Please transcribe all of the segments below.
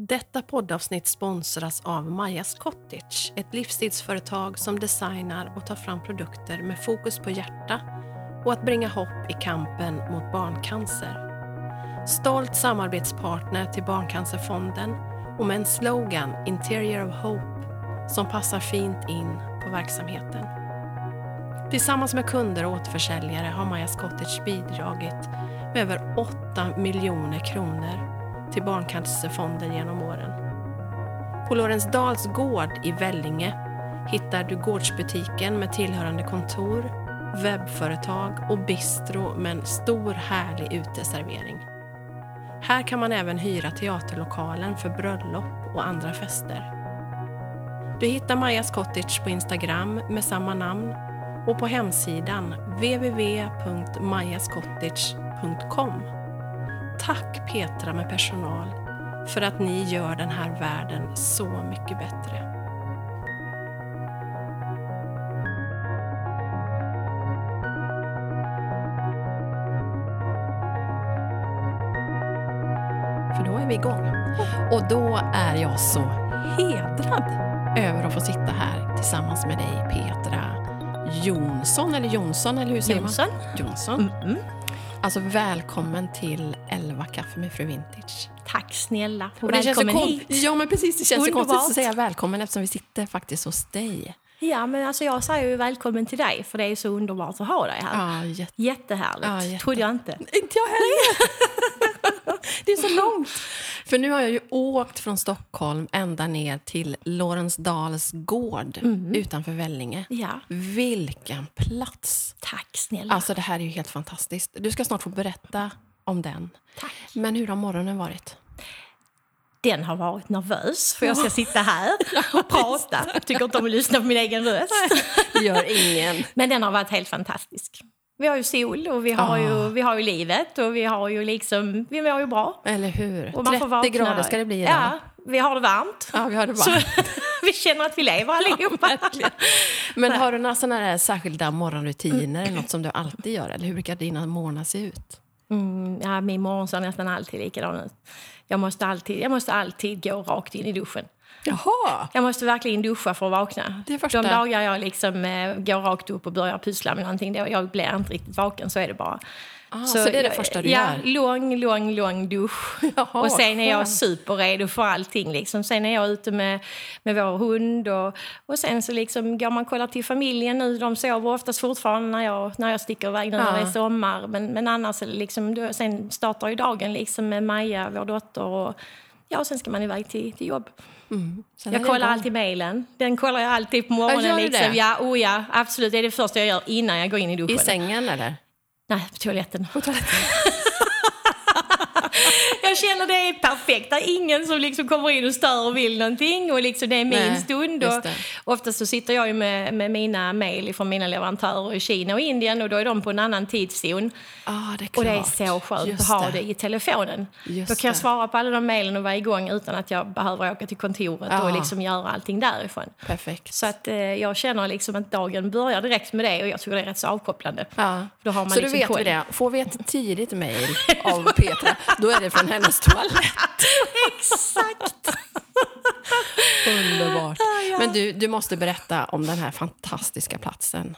Detta poddavsnitt sponsras av Majas Cottage, ett livsstilsföretag som designar och tar fram produkter med fokus på hjärta och att bringa hopp i kampen mot barncancer. Stolt samarbetspartner till Barncancerfonden och med en slogan Interior of Hope som passar fint in på verksamheten. Tillsammans med kunder och återförsäljare har Majas Cottage bidragit med över 8 miljoner kronor till Barncancerfonden genom åren. På Lorensdals gård i Vellinge hittar du gårdsbutiken med tillhörande kontor, webbföretag och bistro med en stor härlig uteservering. Här kan man även hyra teaterlokalen för bröllop och andra fester. Du hittar Majas Cottage på Instagram med samma namn och på hemsidan www.majascottage.com. Tack Petra med personal för att ni gör den här världen så mycket bättre. För då är vi igång. Och då är jag så hedrad över att få sitta här tillsammans med dig Petra Jonsson, eller Jonsson, eller hur säger Jonsson. man? Jonsson. Mm -mm. Alltså välkommen till 11 kaffe med Fru Vintage. Tack snälla. Och, Och det välkommen så hit. Ja, men precis. Det känns så Underbart. konstigt att säga välkommen eftersom vi sitter faktiskt hos dig. Ja, men alltså jag säger ju välkommen till dig för det är så underbart att ha dig här. Ja, jätte... Jättehärligt. Ja, jätte- Trodde jag inte. Inte jag heller! det är så långt. För nu har jag ju åkt från Stockholm ända ner till Lorensdals gård utanför Vellinge. Ja, Vilken plats! tack snälla. Alltså det här är ju helt fantastiskt. Du ska snart få berätta om den. Tack. Men hur har morgonen varit? Den har varit nervös för jag ska sitta här och prata. Jag tycker inte om att lyssna på min egen röst. Gör ingen. Men den har varit helt fantastisk. Vi har ju sol och vi har, Ah. ju, vi har ju livet och vi har ju liksom, vi mår ju bra. Eller hur? Och man 30 får vakna. grader ska det bli idag. Ja, vi har det varmt. Ja, vi har det Så bara. vi känner att vi lever allihopa. Men har du några sådana där särskilda morgonrutiner eller något som du alltid gör? Eller hur brukar dina morgnar se ut? Mm, ja, min morgon ser nästan alltid likadan ut. Jag måste alltid, jag måste alltid gå rakt in i duschen. Jaha! Jag måste verkligen duscha för att vakna. Det första- De dagar jag liksom, eh, går rakt upp och börjar pyssla med någonting, då jag blir inte riktigt vaken, så är det bara. Ah, så det är det första du ja, gör? lång, lång, lång dusch. Jaha, och sen är jag superredo för allting. Liksom. Sen är jag ute med, med vår hund och, och sen så liksom går man och kollar till familjen nu. De sover oftast fortfarande när jag, när jag sticker iväg nu när Ja. det är sommar. Men, men annars det liksom, då, sen startar ju dagen liksom med Maja, vår dotter. Och, ja, och sen ska man iväg till, till jobb. Mm. Jag kollar alltid mejlen. Den kollar jag alltid på morgonen. Ja, liksom. ja, oh ja, absolut. Det är det första jag gör innan jag går in i duschen. I sängen eller? Nej, på toaletten. Jag känner det är perfekt. Det är ingen som liksom kommer in och stör och vill någonting. Och liksom det är min Nej, stund. Och oftast så sitter jag ju med, med mina mejl från mina leverantörer i Kina och Indien och då är de på en annan tidszon. Ja, det. Och det är så skönt Just att ha det. i telefonen. Just då kan jag svara på alla de mejlen och vara igång utan att jag behöver åka till kontoret Ja. och liksom göra allting därifrån. Perfekt. Så att eh, jag känner liksom att dagen börjar direkt med det och jag tycker det är rätt så avkopplande. Ja. Då har man så liksom då vet koll. vi det. Får vi ett tidigt mejl av Petra, då är det från hennes toalett. Exakt! Underbart. Men du, du måste berätta om den här fantastiska platsen.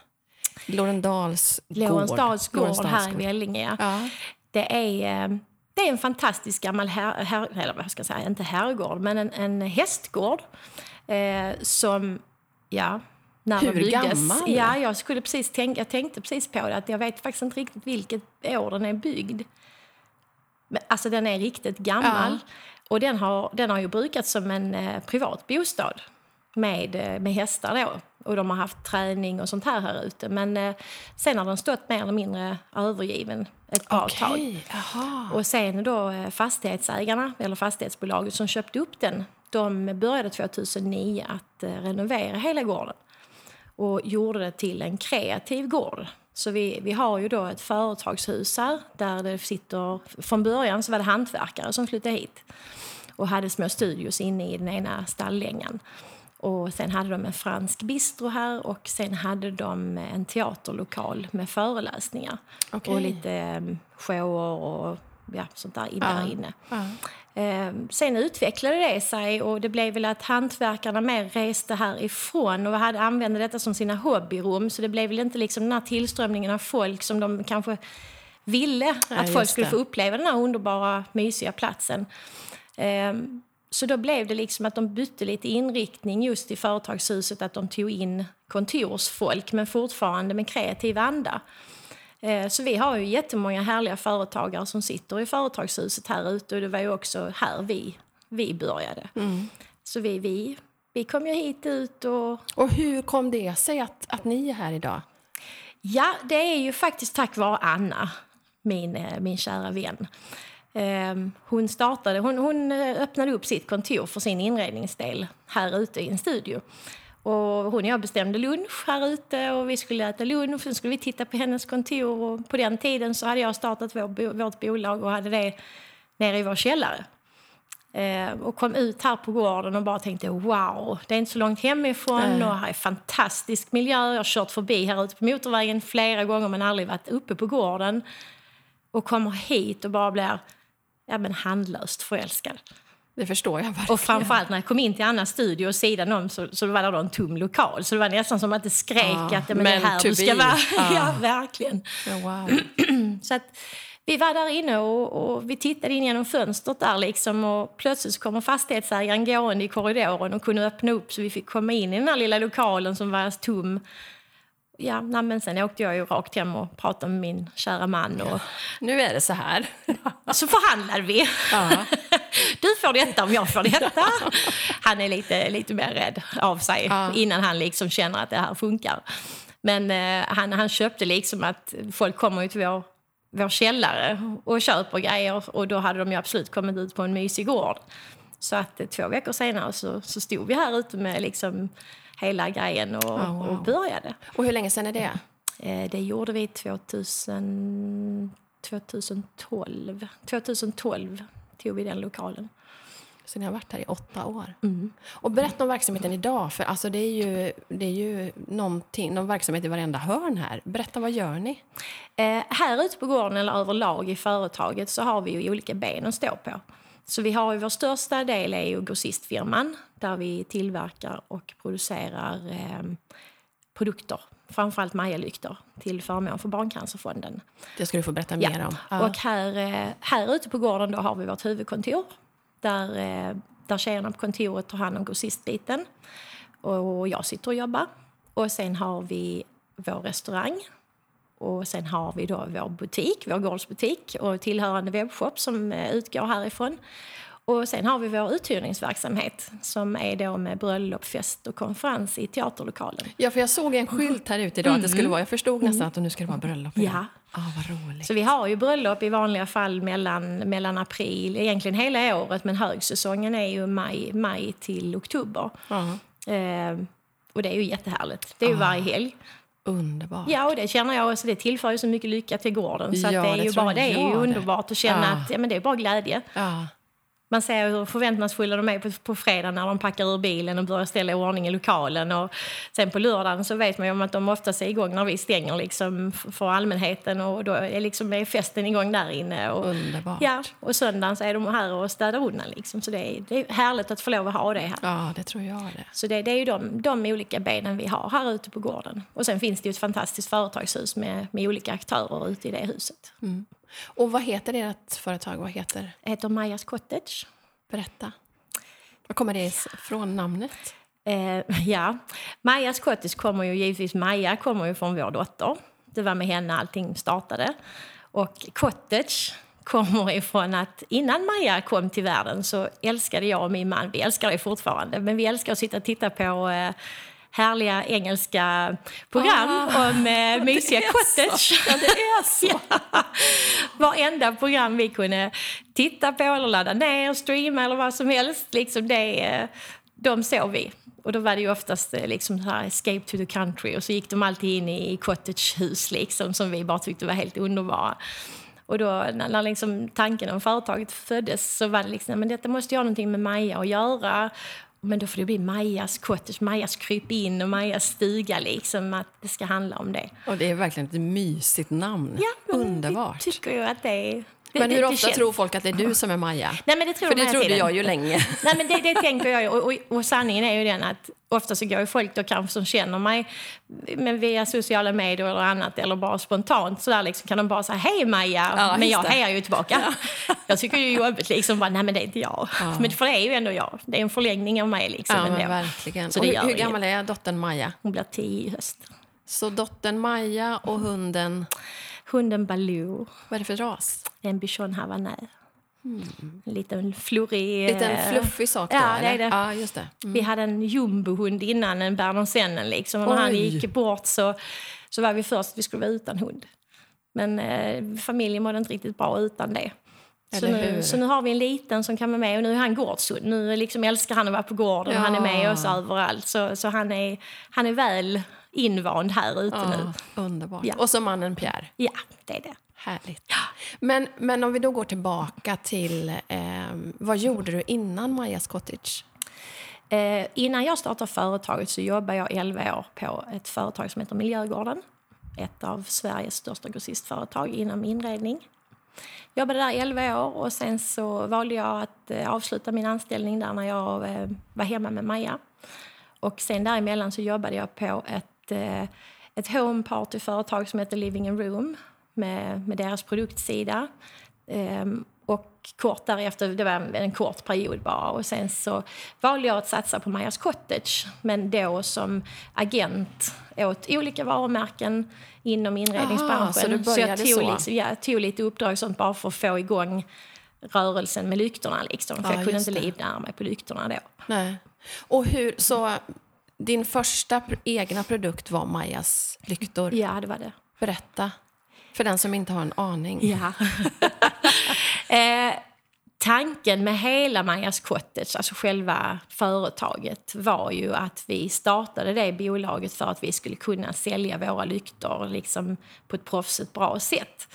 Lorendals gård. Lorensdals gård här i Vellinge. ja. Det är, eh, det är en fantastisk gammal, här, eller vad ska jag säga, inte herrgård, men en, en hästgård. Eh, som, ja, när Hur byggdes. gammal? Ja, jag, skulle precis tänka, jag tänkte precis på det, att jag vet faktiskt inte riktigt vilket år den är byggd. Alltså den är riktigt gammal. Och den har, den har ju brukats som en eh, privat bostad med, eh, med hästar då. Och de har haft träning och sånt här här ute. Men eh, sen har den stått mer eller mindre övergiven ett bra tag. Okej, jaha. Och sen då eh, fastighetsägarna, eller fastighetsbolaget som köpte upp den, de började 2009 att eh, renovera hela gården och gjorde det till en kreativ gård. Så vi, vi har ju då ett företagshus här där det sitter, från början så var det hantverkare som flyttade hit och hade små studios inne i den ena stalllängan. Och sen hade de en fransk bistro här och sen hade de en teaterlokal med föreläsningar Okej. och lite um, shower och ja, sånt där in Ja. där inne. Ja. Eh, sen utvecklade det sig och det blev väl att hantverkarna mer reste härifrån och hade, använde detta som sina hobbyrum. Så det blev väl inte liksom den här tillströmningen av folk som de kanske ville att folk just skulle det. få uppleva den här underbara, mysiga platsen. Eh, så då blev det liksom att de bytte lite inriktning just i företagshuset, att de tog in kontorsfolk men fortfarande med kreativ anda. Eh, Så vi har ju jättemånga härliga företagare som sitter i företagshuset här ute och det var ju också här vi, vi började. Så vi, vi, vi kom ju hit ut och Och hur kom det sig att, att ni är här idag? Ja, det är ju faktiskt tack vare Anna, min, eh, min kära vän. Ehm, Hon, startade, hon, hon eh, öppnade upp sitt kontor för sin inredningsdel här ute i en studio. Och hon och jag bestämde lunch här ute och vi skulle äta lunch. Sen skulle vi titta på hennes kontor och på den tiden så hade jag startat vår, vårt bolag och hade det nere i vår källare. Eh, och kom ut här på gården och bara tänkte wow, det är inte så långt hemifrån och här är fantastisk miljö. Jag har kört förbi här ute på motorvägen flera gånger men aldrig varit uppe på gården. Och kommer hit och bara blir ja, men handlöst förälskad. Det förstår jag verkligen. Och framförallt när jag kom in till Annas studio och sidan om så, så var det då en tom lokal. Så det var nästan som att det skrek Ja, att men det är här du ska vara. Ja. ja, verkligen. Ja, wow. Så att vi var där inne och, och vi tittade in genom fönstret där liksom och plötsligt så kommer fastighetsägaren gående i korridoren och kunde öppna upp så vi fick komma in i den här lilla lokalen som var tom. Ja, nej, men sen åkte jag ju rakt hem och pratade med min kära man och Nu är det så här. så förhandlade vi. Ja. Du får detta om jag får detta. Han är lite, lite mer rädd av sig Ja. innan han liksom känner att det här funkar. Men eh, han, han köpte liksom att folk kommer ju till vår, vår källare och köper grejer och då hade de ju absolut kommit ut på en mysig gård. Så att eh, två veckor senare så, så stod vi här ute med liksom hela grejen och, Ja, wow. och började. Och hur länge sedan är det? Eh, det gjorde vi 2000, 2012. 2012 tog vi den lokalen. Så ni har varit här i åtta år. Och berätta om verksamheten idag, för alltså det är ju, det är ju någonting, någon verksamhet i varenda hörn här. Berätta, vad gör ni? Eh, här ute på gården eller överlag i företaget så har vi ju olika ben att stå på. Så vi har ju vår största del är ju grossistfirman där vi tillverkar och producerar eh, produkter, framförallt Maja-lyktor till förmån för Barncancerfonden. Det ska du få berätta mer om. Ja. Och här, eh, här ute på gården då har vi vårt huvudkontor där, eh, där tjejerna på kontoret tar hand om grossistbiten. Och jag sitter och jobbar. Och sen har vi vår restaurang. Och sen har vi då vår butik, vår gårdsbutik och tillhörande webbshop som eh, utgår härifrån. Och sen har vi vår uthyrningsverksamhet som är då med bröllop, fest och konferens i teaterlokalen. ja, för jag såg en skylt här ute idag att det skulle vara, jag förstod nästan att nu ska det vara bröllop idag. Ja. Ah, vad roligt. Så vi har ju bröllop i vanliga fall mellan, mellan april, egentligen hela året, men högsäsongen är ju maj, maj till oktober. Ja. Eh, och det är ju jättehärligt. Det är ju varje helg. Underbart. Ja, och det känner jag också. Det tillför ju så mycket lycka till gården. Så Ja, att det är det ju bara det är ju underbart att känna Ja. att ja, men det är bara glädje. Ja. Man ser hur förväntansfulla de är på, på fredag när de packar ur bilen och börjar ställa i ordning i lokalen. Och sen på lördagen så vet man ju om att de oftast är igång när vi stänger liksom för allmänheten och då är, liksom, är festen igång där inne. Och, Underbart. Ja, och söndagen så är de här och städar undan. Liksom. Så det är, det är härligt att få lov att ha det här. Ja, det tror jag det. Så det, det är ju de, de olika benen vi har här ute på gården. Och sen finns det ju ett fantastiskt företagshus med, med olika aktörer ute i det huset. Och vad heter ert företag? Vad heter? Det heter Majas Cottage. Berätta. Var kommer det från namnet? Eh, ja, Majas Cottage kommer ju givetvis, Maja kommer ju från vår dotter. Det var med henne allting startade. Och cottage kommer ifrån att innan Maja kom till världen så älskade jag och min man, vi älskar det fortfarande, men vi älskar att sitta och titta på eh, härliga engelska program om eh, mysiga cottage. Ja, det är så. Ja. Varenda program vi kunde titta på eller ladda ner, streama eller vad som helst. Liksom det, eh, de såg vi. Och då var det ju oftast eh, liksom så här escape to the country och så gick de alltid in i cottagehus liksom, som vi bara tyckte var helt underbara. Och då när, när liksom tanken om företaget föddes så var det liksom, men detta måste ju ha någonting med Maja att göra. Men då får det bli Majas cottage, Majas kryp in och Majas stuga liksom, att det ska handla om det. Och det är verkligen ett mysigt namn. Ja, Underbart. Tycker ju att det är, Det- Men det- hur det ofta känns- tror folk att det är du som är Maja? Nej, men det tror För de det trodde tiden. jag ju länge. Nej, men det, det tänker jag ju. Och, och, och sanningen är ju den att ofta så går ju folk då kanske som känner mig men via sociala medier eller annat eller bara spontant så där liksom kan de bara säga hej Maja, Ja, men jag det. hejar ju tillbaka. Jag tycker det är jobbigt liksom, bara, nej men det är inte jag. Men för det är ju ändå jag, det är en förlängning av mig liksom Ja, men verkligen. Så och det hur, hur gammal är dottern Maja? Hon blir tio i höst. Så dottern Maja och hunden, Hunden Baloo, vad är det för ras? en bichon havanais. En liten florig... Eh, fluffig sak då, ja, det är det. Ja, just det. Mm. Vi hade en jumbohund innan, en bernersennen. Liksom. När han gick bort så, så var vi först att vi skulle vara utan hund. Men eh, familjen mådde inte riktigt bra utan det. Så nu, så nu har vi en liten som kan vara med och nu är han gårdshund. Nu liksom älskar han att vara på gården och han är med Ja. oss överallt. Så, så han, är, han är väl invand här ute nu. Ja, underbart. Ja. Och så mannen Pierre. Ja, det är det. Härligt. Men, men om vi då går tillbaka till... Eh, vad gjorde du innan Majas Cottage? Eh, innan jag startade företaget så jobbade jag 11 år på ett företag som heter Miljögården. Ett av Sveriges största grossistföretag inom inredning. Jobbade där 11 år och sen så valde jag att eh, avsluta min anställning där när jag eh, var hemma med Maja. Och sen däremellan så jobbade jag på ett, eh, ett home party-företag som heter Living in Room med, med deras produktsida. Ehm, och kort därefter, det var en, kort period bara, och sen så valde jag att satsa på Majas Cottage, men då som agent åt olika varumärken inom inredningsbranschen. Aha, så du jag tog, så? Liksom, ja, tog lite uppdrag sånt bara för att få igång rörelsen med lyktorna. Liksom, för Ja, jag kunde inte livnära mig på lyktorna då. Nej. Och hur, så din första egna produkt var Majas lyktor. Ja, det var det. Berätta, för den som inte har en aning. Ja. eh, tanken med hela Majas Cottage, alltså själva företaget, var ju att vi startade det bolaget för att vi skulle kunna sälja våra lyktor liksom, på ett proffsigt bra sätt.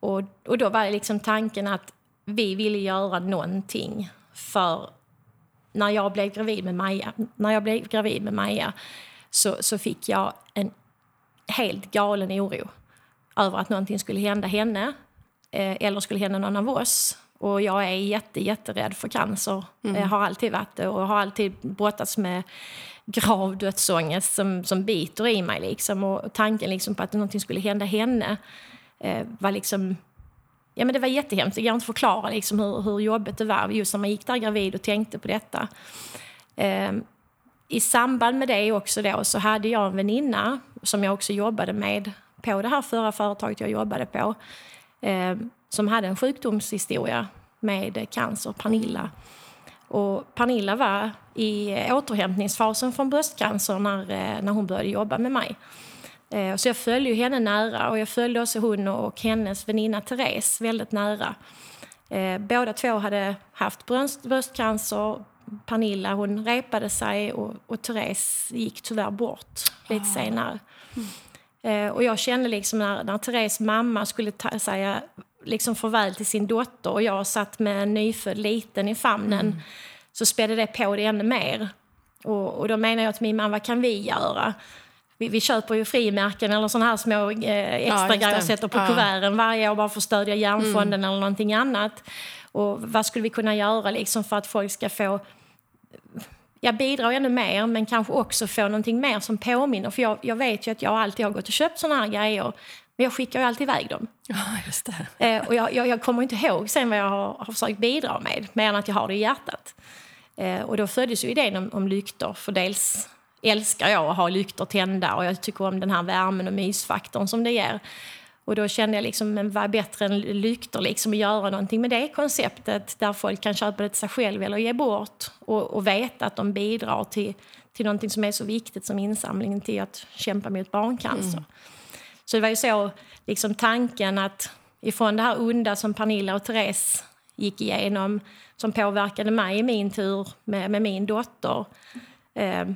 Och, och då var liksom tanken att vi ville göra någonting för när jag blev gravid med Maja, när jag blev gravid med Maja så, så fick jag en helt galen oro över att någonting skulle hända henne eh, eller skulle hända någon av oss. Och jag är jätte, jätterädd för cancer. Mm. Jag har alltid varit det och har alltid brottats med grav dödsångest som, som biter i mig. Liksom. Och tanken liksom på att någonting skulle hända henne eh, var liksom... Ja, men det var jättehemskt. Det går inte att förklara liksom hur, hur jobbigt det var just när man gick där gravid och tänkte på detta. Eh, I samband med det också då, så hade jag en väninna som jag också jobbade med på det här förra företaget jag jobbade på eh, som hade en sjukdomshistoria med cancer, Pernilla. Och Pernilla var i återhämtningsfasen från bröstcancer när, eh, när hon började jobba med mig. Eh, Så jag följde henne nära och jag följde också hon och hennes väninna Therese väldigt nära. Eh, Båda två hade haft bröst, bröstcancer. Pernilla hon repade sig och, och Therese gick tyvärr bort lite senare. Eh, och jag kände liksom när, när Therese mamma skulle ta, säga liksom farväl till sin dotter och jag satt med en nyfödd liten i famnen så spädde det på det ännu mer. Och, och då menar jag till min mamma, vad kan vi göra? Vi, vi köper ju frimärken eller såna här små eh, extra just grejer och sätter på Ja. kuverten varje år bara för att stödja Hjärnfonden eller någonting annat. Och vad skulle vi kunna göra liksom för att folk ska få jag bidrar ännu mer, men kanske också få någonting mer som påminner. För jag, jag vet ju att jag alltid har gått och köpt såna här grejer, men jag skickar ju alltid iväg dem. Ja, just det. Eh, och jag, jag, jag kommer inte ihåg sen vad jag har, har försökt bidra med, mer än att jag har det i hjärtat. Eh, och då föddes ju idén om, om lyktor, för dels älskar jag att ha lyktor tända och jag tycker om den här värmen och mysfaktorn som det ger. Och då kände jag liksom, men vad är bättre än lyktor, liksom att göra någonting med det konceptet där folk kan köpa det till sig själv eller ge bort och, och veta att de bidrar till, till någonting som är så viktigt som insamlingen till att kämpa mot barncancer. Så det var ju så liksom tanken att ifrån det här onda som Pernilla och Therese gick igenom som påverkade mig i min tur med, med min dotter eh,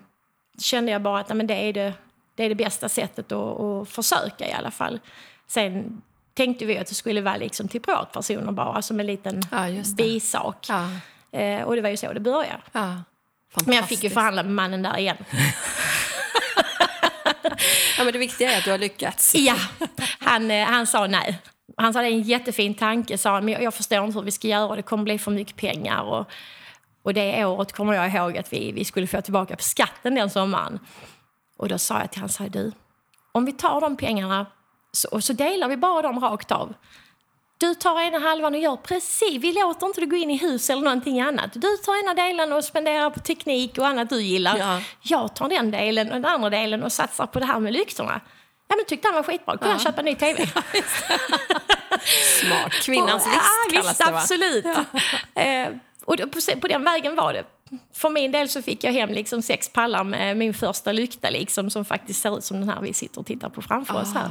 kände jag bara att nej, men det, är det, det är det bästa sättet att, att försöka i alla fall. Sen tänkte vi att det skulle vara liksom till privatpersoner bara, som en liten Ja, bisak. Ja, Eh, och det var ju så det började. ja. Men jag fick ju förhandla med mannen där igen. Ja, men det viktiga är att du har lyckats. Ja, han, eh, han sa nej. han sa det är en jättefin tanke, sa han, men jag, jag förstår inte hur vi ska göra, det kommer bli för mycket pengar. Och, och det året kommer jag ihåg att vi, vi skulle få tillbaka på skatten den sommaren. Och då sa jag till honom, du, om vi tar de pengarna så, och så delar vi bara dem rakt av. Du tar ena halvan och gör precis, vi låter inte det gå in i hus eller någonting annat. Du tar ena delen och spenderar på teknik och annat du gillar. Ja. Jag tar den delen och den andra delen och satsar på det här med lyktorna. Ja men tyckte han var skitbra, kunde han köpa en ny TV. Smart. Kvinnans list ja, kallas det va? absolut. Eh, och på, på den vägen var det. För min del så fick jag hem liksom sex pallar med min första lykta liksom, som faktiskt ser ut som den här vi sitter och tittar på framför oss här.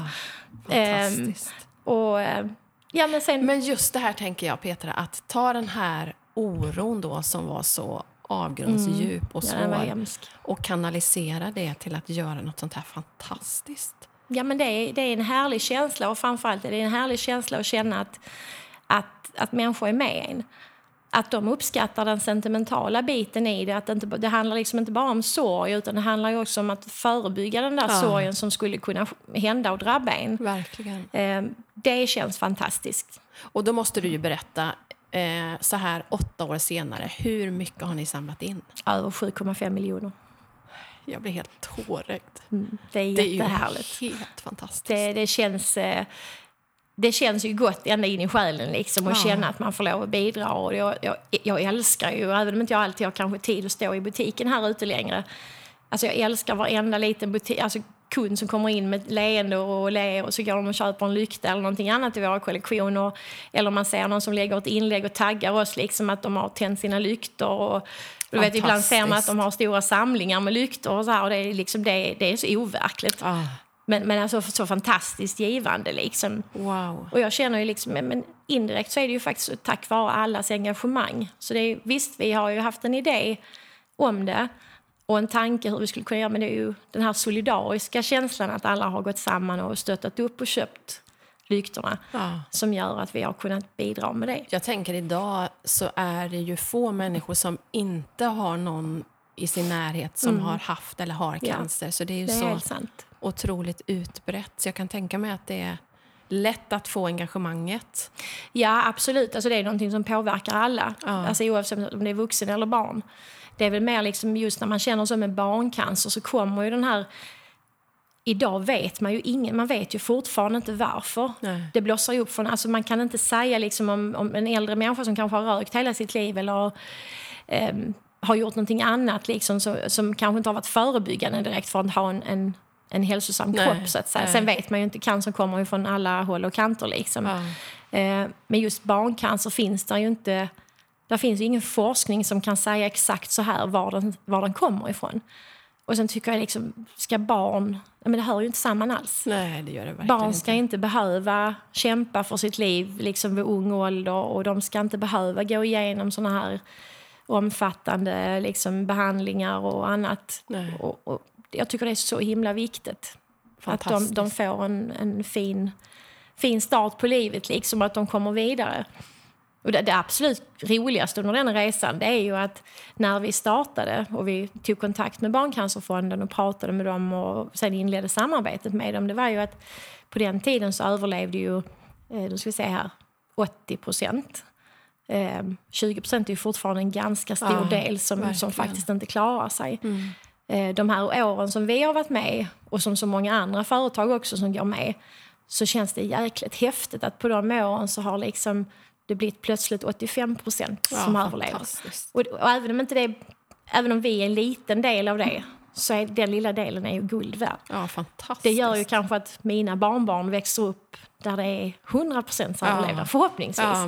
Ehm, Fantastiskt. och, eh, ja, men sen, Men just det här tänker jag Petra, att ta den här oron då som var så avgrundsdjup och ja, den var svår hemsk. och kanalisera det till att göra något sånt här fantastiskt. Ja, men det, är, det är en härlig känsla och framförallt är det en härlig känsla att känna att, att, att människor är med en. Att de uppskattar den sentimentala biten i det. Att det, inte, det handlar liksom inte bara om sorg utan det handlar också om att förebygga den där Ja. sorgen som skulle kunna hända och drabba en. Verkligen. Eh, det känns fantastiskt. Och då måste du ju berätta, eh, så här åtta år senare, hur mycket har ni samlat in? Över 7,5 miljoner. Jag blir helt tårögd. Det är Det är ju jättehärligt. helt fantastiskt. Det, det, känns, eh, det känns ju gott ända in i själen liksom, att Ja. känna att man får lov att bidra. Och jag, jag, jag älskar ju, även om inte jag alltid har kanske tid att stå i butiken här ute längre, alltså jag älskar varenda liten butik, alltså kund som kommer in med leende och ler och så går de och köper en lykta eller någonting annat i våra kollektioner. Eller man ser någon som lägger ett inlägg och taggar oss liksom att de har tänt sina lyktor. Och, du vet, ibland ser man att de har stora samlingar med lyktor och så här, och det är, liksom, det, det är så overkligt. Ah, Men, men alltså så fantastiskt givande liksom. wow. Och jag känner ju liksom, men- indirekt så är det ju faktiskt tack vare allas engagemang. Så det är, visst, vi har ju haft en idé om det och en tanke hur vi skulle kunna göra, men det är ju den här solidariska känslan att alla har gått samman och stöttat upp och köpt lyktorna Ja. som gör att vi har kunnat bidra med det. Jag tänker idag så är det ju få människor som inte har någon i sin närhet som har haft eller har Mm. Ja. cancer. Så det är ju Det är så otroligt utbrett. Så jag kan tänka mig att det är lätt att få engagemanget. Ja, absolut. Alltså, det är någonting som påverkar alla, Ja. alltså, oavsett om det är vuxen eller barn. Det är väl mer liksom just när man känner så med barncancer så kommer ju den här... Idag vet man ju ingen, man vet ju fortfarande inte varför. Nej. Det blossar upp från, alltså man kan inte säga liksom om, om en äldre människa som kanske har rökt hela sitt liv eller ehm, har gjort någonting annat liksom, så, som kanske inte har varit förebyggande direkt för att ha en, en, en hälsosam Nej, kropp. Så att säga. nej. Sen vet man ju inte, cancer kommer ju från alla håll och kanter. Liksom. Ja. Eh, Men just barncancer finns det ju inte... Där finns ju ingen forskning som kan säga exakt så här var den, var den kommer ifrån. Och sen tycker jag liksom, ska barn... Men det hör ju inte samman alls. Nej, det gör det Barn ska inte. inte behöva kämpa för sitt liv liksom vid ung ålder och de ska inte behöva gå igenom såna här omfattande liksom, behandlingar och annat. Och, och jag tycker det är så himla viktigt. Att de, de får en, en fin, fin start på livet, liksom, att de kommer vidare. Och det, det absolut roligaste under den resan det är ju att när vi startade och vi tog kontakt med Barncancerfonden och pratade med dem och sen inledde samarbetet med dem, det var ju att på den tiden så överlevde ju, eh, nu ska vi se här, 80 procent. Eh, 20 procent är ju fortfarande en ganska stor Ja, del som, som faktiskt inte klarar sig. Mm. Eh, de här åren som vi har varit med och som så många andra företag också som går med så känns det jäkligt häftigt att på de åren så har liksom det blivit plötsligt 85 procent som Ja, överlever. Och, och även, om inte det, även om vi är en liten del av det så är den lilla delen är ju guld värd. Ja, fantastiskt. Det gör ju kanske att mina barnbarn växer upp där det är 100 procent överlevnad, förhoppningsvis. Ja,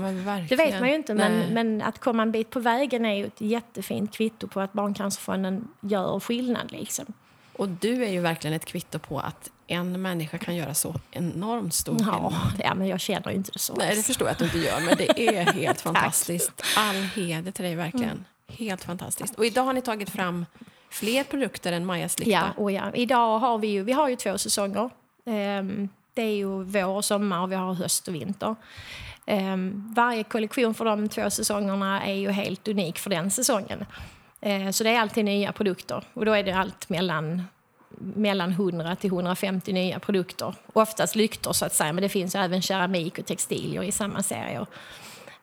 Det vet man ju inte, Nej. men, men att komma en bit på vägen är ju ett jättefint kvitto på att Barncancerfonden gör skillnad. Liksom. Och du är ju verkligen ett kvitto på att en människa kan göra så enormt stor skillnad. Ja, ja, men jag känner ju inte det så. Nej, det förstår jag att du inte gör, men det är helt fantastiskt. All heder till dig, verkligen. Mm. Helt fantastiskt. Och idag har ni tagit fram fler produkter än Majas lykta. Ja, och ja. Idag har vi ju, vi har ju två säsonger. Um, det är ju vår och sommar och vi har höst och vinter. Um, varje kollektion för de två säsongerna är ju helt unik för den säsongen. Ehm, så det är alltid nya produkter och då är det allt mellan mellan 100 till 150 nya produkter. Oftast lyktor så att säga, men det finns även keramik och textilier i samma serier.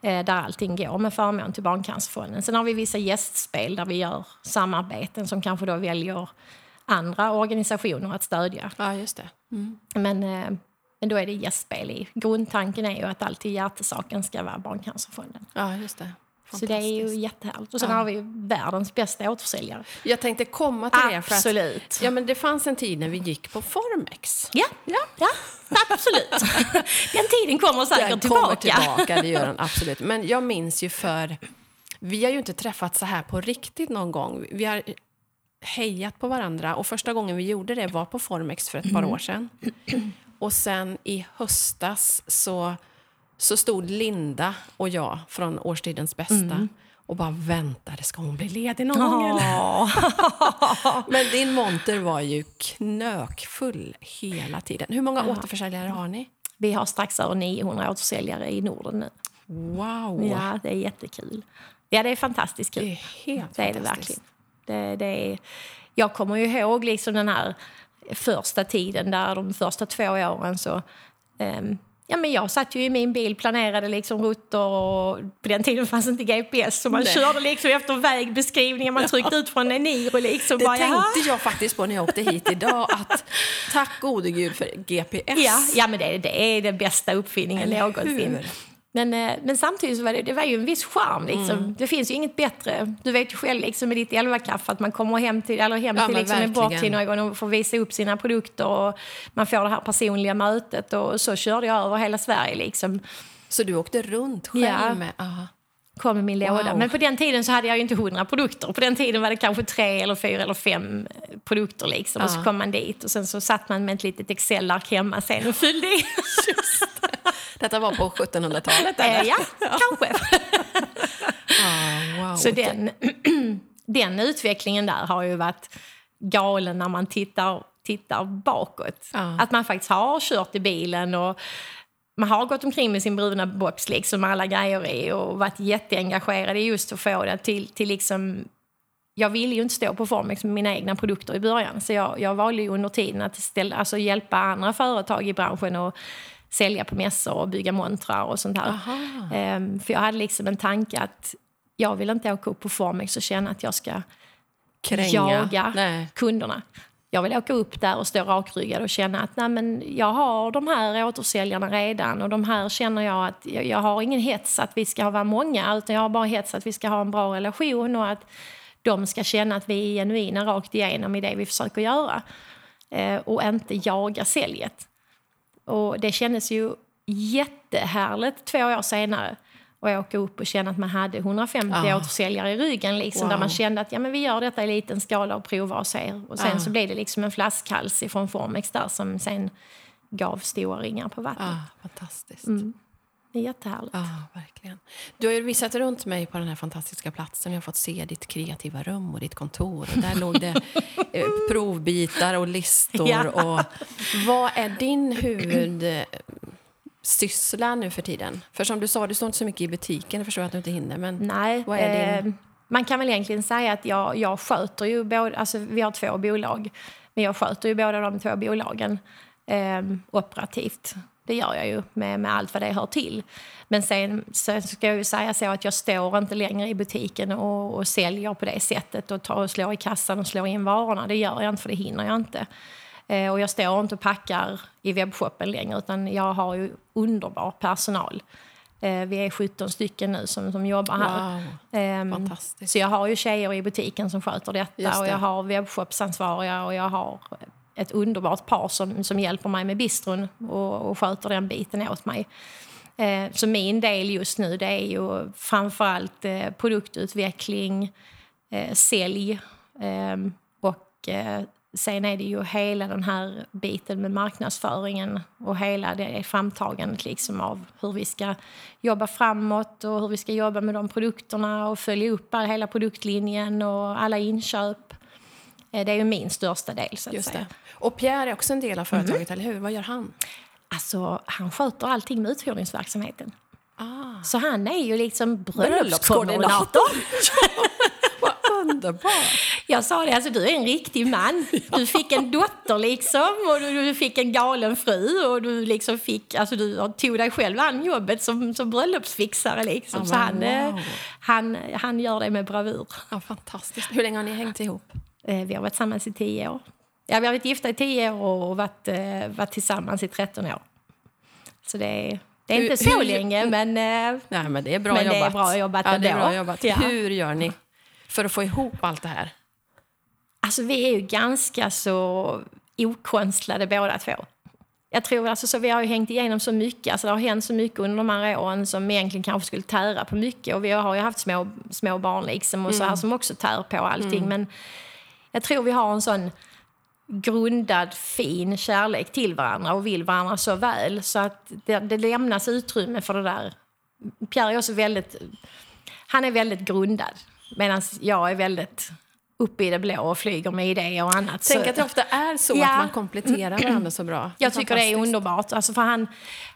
Eh, där allting går med förmån till Barncancerfonden. Sen har vi vissa gästspel där vi gör samarbeten som kanske då väljer andra organisationer att stödja. Ja, just det. Mm. Men, eh, men då är det gästspel i. Grundtanken är ju att alltid hjärtesaken ska vara Barncancerfonden. Ja, just det. Så det är ju jättehärligt. Och sen Ja. har vi världens bästa återförsäljare. Jag tänkte komma till det. För att, Absolut. ja, men det fanns en tid när vi gick på Formex. Ja, ja, ja absolut. Den tiden kommer säkert Den tillbaka. kommer tillbaka, det gör den absolut. Men jag minns ju för... Vi har ju inte träffats så här på riktigt någon gång. Vi har hejat på varandra och första gången vi gjorde det var på Formex för ett par år sedan. Och sen i höstas så, så stod Linda och jag från Årstidens bästa och bara väntade, ska hon bli ledig någon gång eller? Ja. Men din monter var ju knökfull hela tiden. Hur många återförsäljare har ni? Vi har strax över 900 återförsäljare i Norden nu. Wow! Ja, det är jättekul. Ja, det är fantastiskt kul. Det är helt Det är det verkligen. Det, det är, jag kommer ju ihåg liksom den här första tiden, där de första två åren så... ehm, ja, men jag satt ju i min bil, planerade liksom rutter och på den tiden fanns inte GPS så man Nej. körde liksom efter vägbeskrivningen, man tryckte ut från en Eniro liksom. Det bara, tänkte jag faktiskt på när jag åkte hit idag. Att tack gode gud för GPS. Ja, ja men det, det är den bästa uppfinningen någonsin. Men, eh, men samtidigt så var det, det var ju en viss charm. Liksom. Mm. Det finns ju inget bättre. Du vet ju själv liksom, med ditt elvakaffe att man kommer hem till, eller hem Ja, till liksom, en borttid någon gång och får visa upp sina produkter. Och man får det här personliga mötet. Och så körde jag över hela Sverige. Liksom. Så du åkte runt själv Ja. med... Aha. Kom med min låda. Wow. Men på den tiden så hade jag ju inte hundra produkter. På den tiden var det kanske tre eller fyra eller fem eh, produkter. Liksom. Och så kom man dit och sen så satt man med ett litet Excel-ark hemma sen och fyllde i. Detta var på 1700-talet? Eh, eller? ja, kanske. Ah, wow. Så den, den utvecklingen där har ju varit galen när man tittar, tittar bakåt. Ja. Att man faktiskt har kört i bilen och man har gått omkring med sin bruna box liksom, alla grejer i och varit jätteengagerad i just att få det till, till liksom jag ville ju inte stå på Formex med mina egna produkter i början så jag, jag valde ju under tiden att ställa, alltså hjälpa andra företag i branschen och sälja på mässor och bygga montrar och sånt här. Ehm, för jag hade liksom en tanke att jag vill inte åka upp på Formex och känna att jag ska Kränga. jaga Nej. kunderna. Jag vill åka upp där och stå rakryggad och känna att Nej, men jag har de här återsäljarna redan och de här känner jag att jag, jag har ingen hets att vi ska vara många utan jag har bara hets att vi ska ha en bra relation och att de ska känna att vi är genuina rakt igenom i det vi försöker göra. Eh, och inte jaga säljet. Och det kändes ju jättehärligt två år senare att åka upp och känna att man hade 150 Ja. återsäljare i ryggen. Liksom, Där Wow. man kände att ja, men vi gör detta i liten skala och provar och ser. Och sen Ja. så blev det liksom en flaskhals från Formex där som sen gav stora ringar på vattnet. Ah, fantastiskt. Mm. Det är jättehärligt. Ja, verkligen. Du har ju visat runt mig på den här fantastiska platsen. Jag har fått se ditt kreativa rum och ditt kontor. Och där låg det eh, provbitar och listor. Ja. Och, vad är din huvudsyssla nu för tiden? För som du sa, du står inte så mycket i butiken. Jag förstår att du inte hinner. Men Nej, vad är din... eh, man kan väl egentligen säga att jag, jag sköter ju både, alltså vi har två bolag, men jag sköter ju båda de två bolagen eh, operativt. Det gör jag ju med, med allt vad det hör till. Men sen, sen ska jag ju säga så att jag står inte längre i butiken och, och säljer på det sättet och tar och slår i kassan och slår in varorna. Det gör jag inte för det hinner jag inte. Eh, och jag står inte och packar i webbshoppen längre utan jag har ju underbar personal. Eh, vi är 17 stycken nu som, som jobbar här. Wow, fantastiskt. så jag har ju tjejer i butiken som sköter detta Just och det. jag har webbshopsansvariga och jag har ett underbart par som, som hjälper mig med bistron och, och sköter den biten åt mig. Eh, så min del just nu det är ju framförallt eh, produktutveckling, eh, sälj eh, och eh, sen är det ju hela den här biten med marknadsföringen och hela det framtagandet liksom av hur vi ska jobba framåt och hur vi ska jobba med de produkterna och följa upp hela produktlinjen och alla inköp. Eh, Det är ju min största del så att säga. Och Pierre är också en del av företaget, eller hur? Vad gör han? Alltså, han sköter allting med uthyrningsverksamheten. Ah, Så han är ju liksom Bröllopskoordinator. vad underbart! Jag sa det, alltså du är en riktig man. Du fick en dotter liksom och du, du fick en galen fru och du liksom fick, alltså du tog dig själv an jobbet som, som bröllopsfixare liksom. Ja, Så han, wow. eh, han, han gör det med bravur. Ja, fantastiskt. Hur länge har ni hängt ihop? Eh, Vi har varit tillsammans i tio år. Ja, vi har varit gifta i tio år och varit, eh, varit tillsammans i 13 år. Så det är, det är Hur- inte så hur- länge, men... eh, Nej, men det är bra Men det är jobbat. bra jobbat ja, det är ändå. bra jobbat. Ja. Hur gör ni för att få ihop allt det här? Alltså vi är ju ganska så okonstlade båda två. Jag tror alltså så vi har ju hängt igenom så mycket, alltså det har hänt så mycket under de här åren som egentligen kanske skulle tära på mycket och vi har ju haft små, små barn liksom och så här som också tär på allting men jag tror vi har en sån grundad fin kärlek till varandra och vill varandra så väl så att det, det lämnas utrymme för det där. Pierre är också väldigt, han är väldigt grundad medan jag är väldigt uppe i det blå och flyger med idéer och annat. Tänk Så- att det ofta är så Ja. att man kompletterar varandra så bra. jag tycker det är underbart. Alltså för han,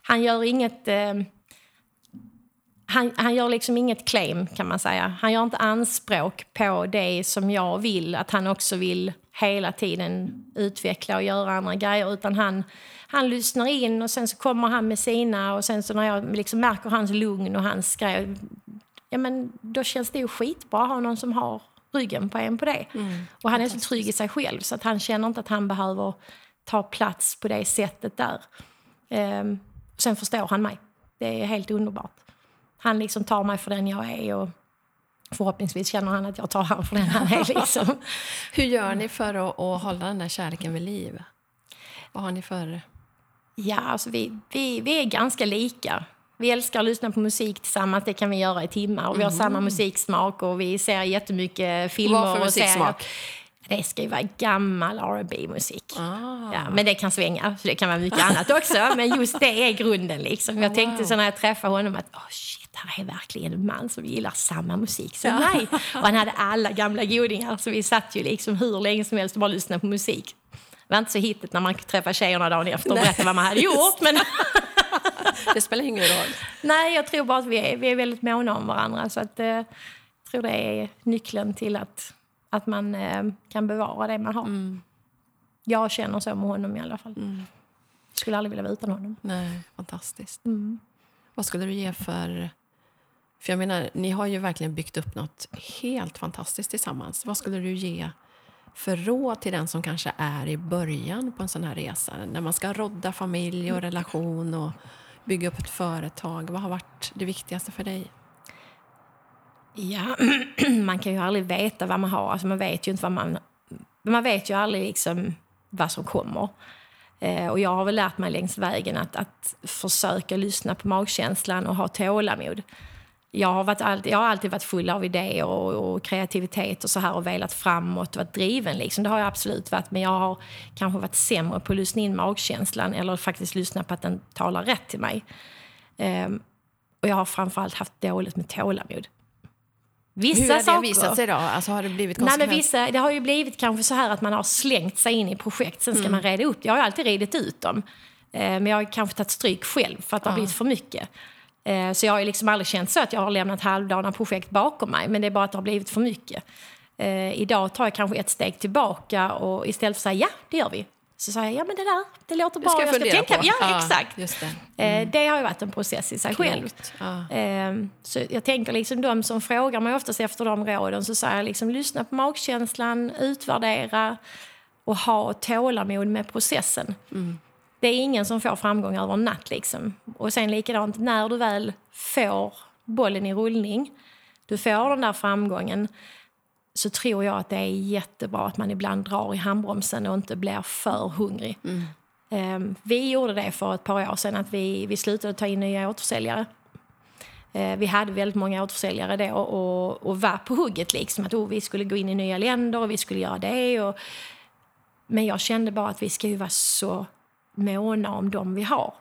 han gör inget... Eh, han, han gör liksom inget claim, kan man säga. Han gör inte anspråk på det som jag vill, att han också vill hela tiden utveckla och göra andra grejer. Utan han, han lyssnar in och sen så kommer han med sina och sen så när jag liksom märker hans lugn och hans grejer, ja men då känns det ju skitbra att ha någon som har ryggen på en på det. och han är så trygg i sig själv så att han känner inte att han behöver ta plats på det sättet där. Ehm, sen förstår han mig. Det är helt underbart. Han liksom tar mig för den jag är och förhoppningsvis känner han att jag tar han för den han är. Liksom. Hur gör ni för att, att hålla den där kärleken vid liv? Vad har ni för... Ja, alltså vi, vi, vi är ganska lika. Vi älskar att lyssna på musik tillsammans, det kan vi göra i timmar. Och vi har samma musiksmak och vi ser jättemycket filmer Vad för och serier. Det ska ju vara gammal rb musik Ah. Ja, men det kan svänga, så det kan vara mycket annat också. Men just det är grunden. Liksom. Jag tänkte så när jag träffade honom att oh shit, här är verkligen en man som gillar samma musik som mig. Och han hade alla gamla godingar, så vi satt ju liksom hur länge som helst och bara lyssnade på musik. Det var inte så hittigt när man träffade tjejerna dagen efter och berättade vad man hade gjort. Men Det spelar ingen roll. nej, jag tror bara att vi är, vi är väldigt måna om varandra. Så att, eh, jag tror det är nyckeln till att, att man eh, kan bevara det man har. Jag känner så med honom i alla fall. Skulle aldrig vilja vara utan honom. Nej, fantastiskt. Mm. Vad skulle du ge för... För jag menar, ni har ju verkligen byggt upp något helt fantastiskt tillsammans. Vad skulle du ge för råd till den som kanske är i början på en sån här resa? När man ska rodda familj och relation och bygga upp ett företag. Vad har varit det viktigaste för dig? Ja, man kan ju aldrig veta vad man har. Alltså man vet ju inte vad man... Man vet ju aldrig liksom vad som kommer. Eh, och jag har väl lärt mig längs vägen att, att försöka lyssna på magkänslan och ha tålamod. Jag har, varit all, jag har alltid varit full av idéer och, och kreativitet och så här och velat framåt och varit driven. Liksom. Det har jag absolut varit. Men jag har kanske varit sämre på att lyssna in magkänslan eller faktiskt lyssna på att den talar rätt till mig. Ehm, och jag har framförallt haft dåligt med tålamod. Vissa Hur har det visat sig då? Alltså, har det blivit Nej, men vissa, det har ju blivit kanske så här att man har slängt sig in i projekt, sen ska Mm. man reda upp. Jag har ju alltid redit ut dem. Eh, men jag har kanske tagit stryk själv för att det har blivit för mycket. Eh, så jag har ju liksom aldrig känt så att jag har lämnat halvdana projekt bakom mig, men det är bara att det har blivit för mycket. Eh, idag tar jag kanske ett steg tillbaka och istället för att säga ja, det gör vi. Så säger jag, ja men det där, det låter bra, ska jag jag ska tänka. på. Ja, exakt. Just det. Eh, det har ju varit en process i sig själv. Klokt. Ja. Ehm, Så jag tänker liksom de som frågar mig oftast efter de råden så säger jag liksom lyssna på magkänslan, utvärdera och ha tålamod med processen. Det är ingen som får framgång över en natt liksom. Och sen likadant när du väl får bollen i rullning, du får den där framgången så tror jag att det är jättebra att man ibland drar i handbromsen och inte blir för hungrig. Ehm, vi gjorde det för ett par år sedan, att vi, vi slutade ta in nya återförsäljare. Eh, vi hade väldigt många återförsäljare då och, och var på hugget. Liksom, att oh, vi skulle gå in i nya länder och vi skulle göra det. Och, men jag kände bara att vi ska ju vara så måna om dem vi har.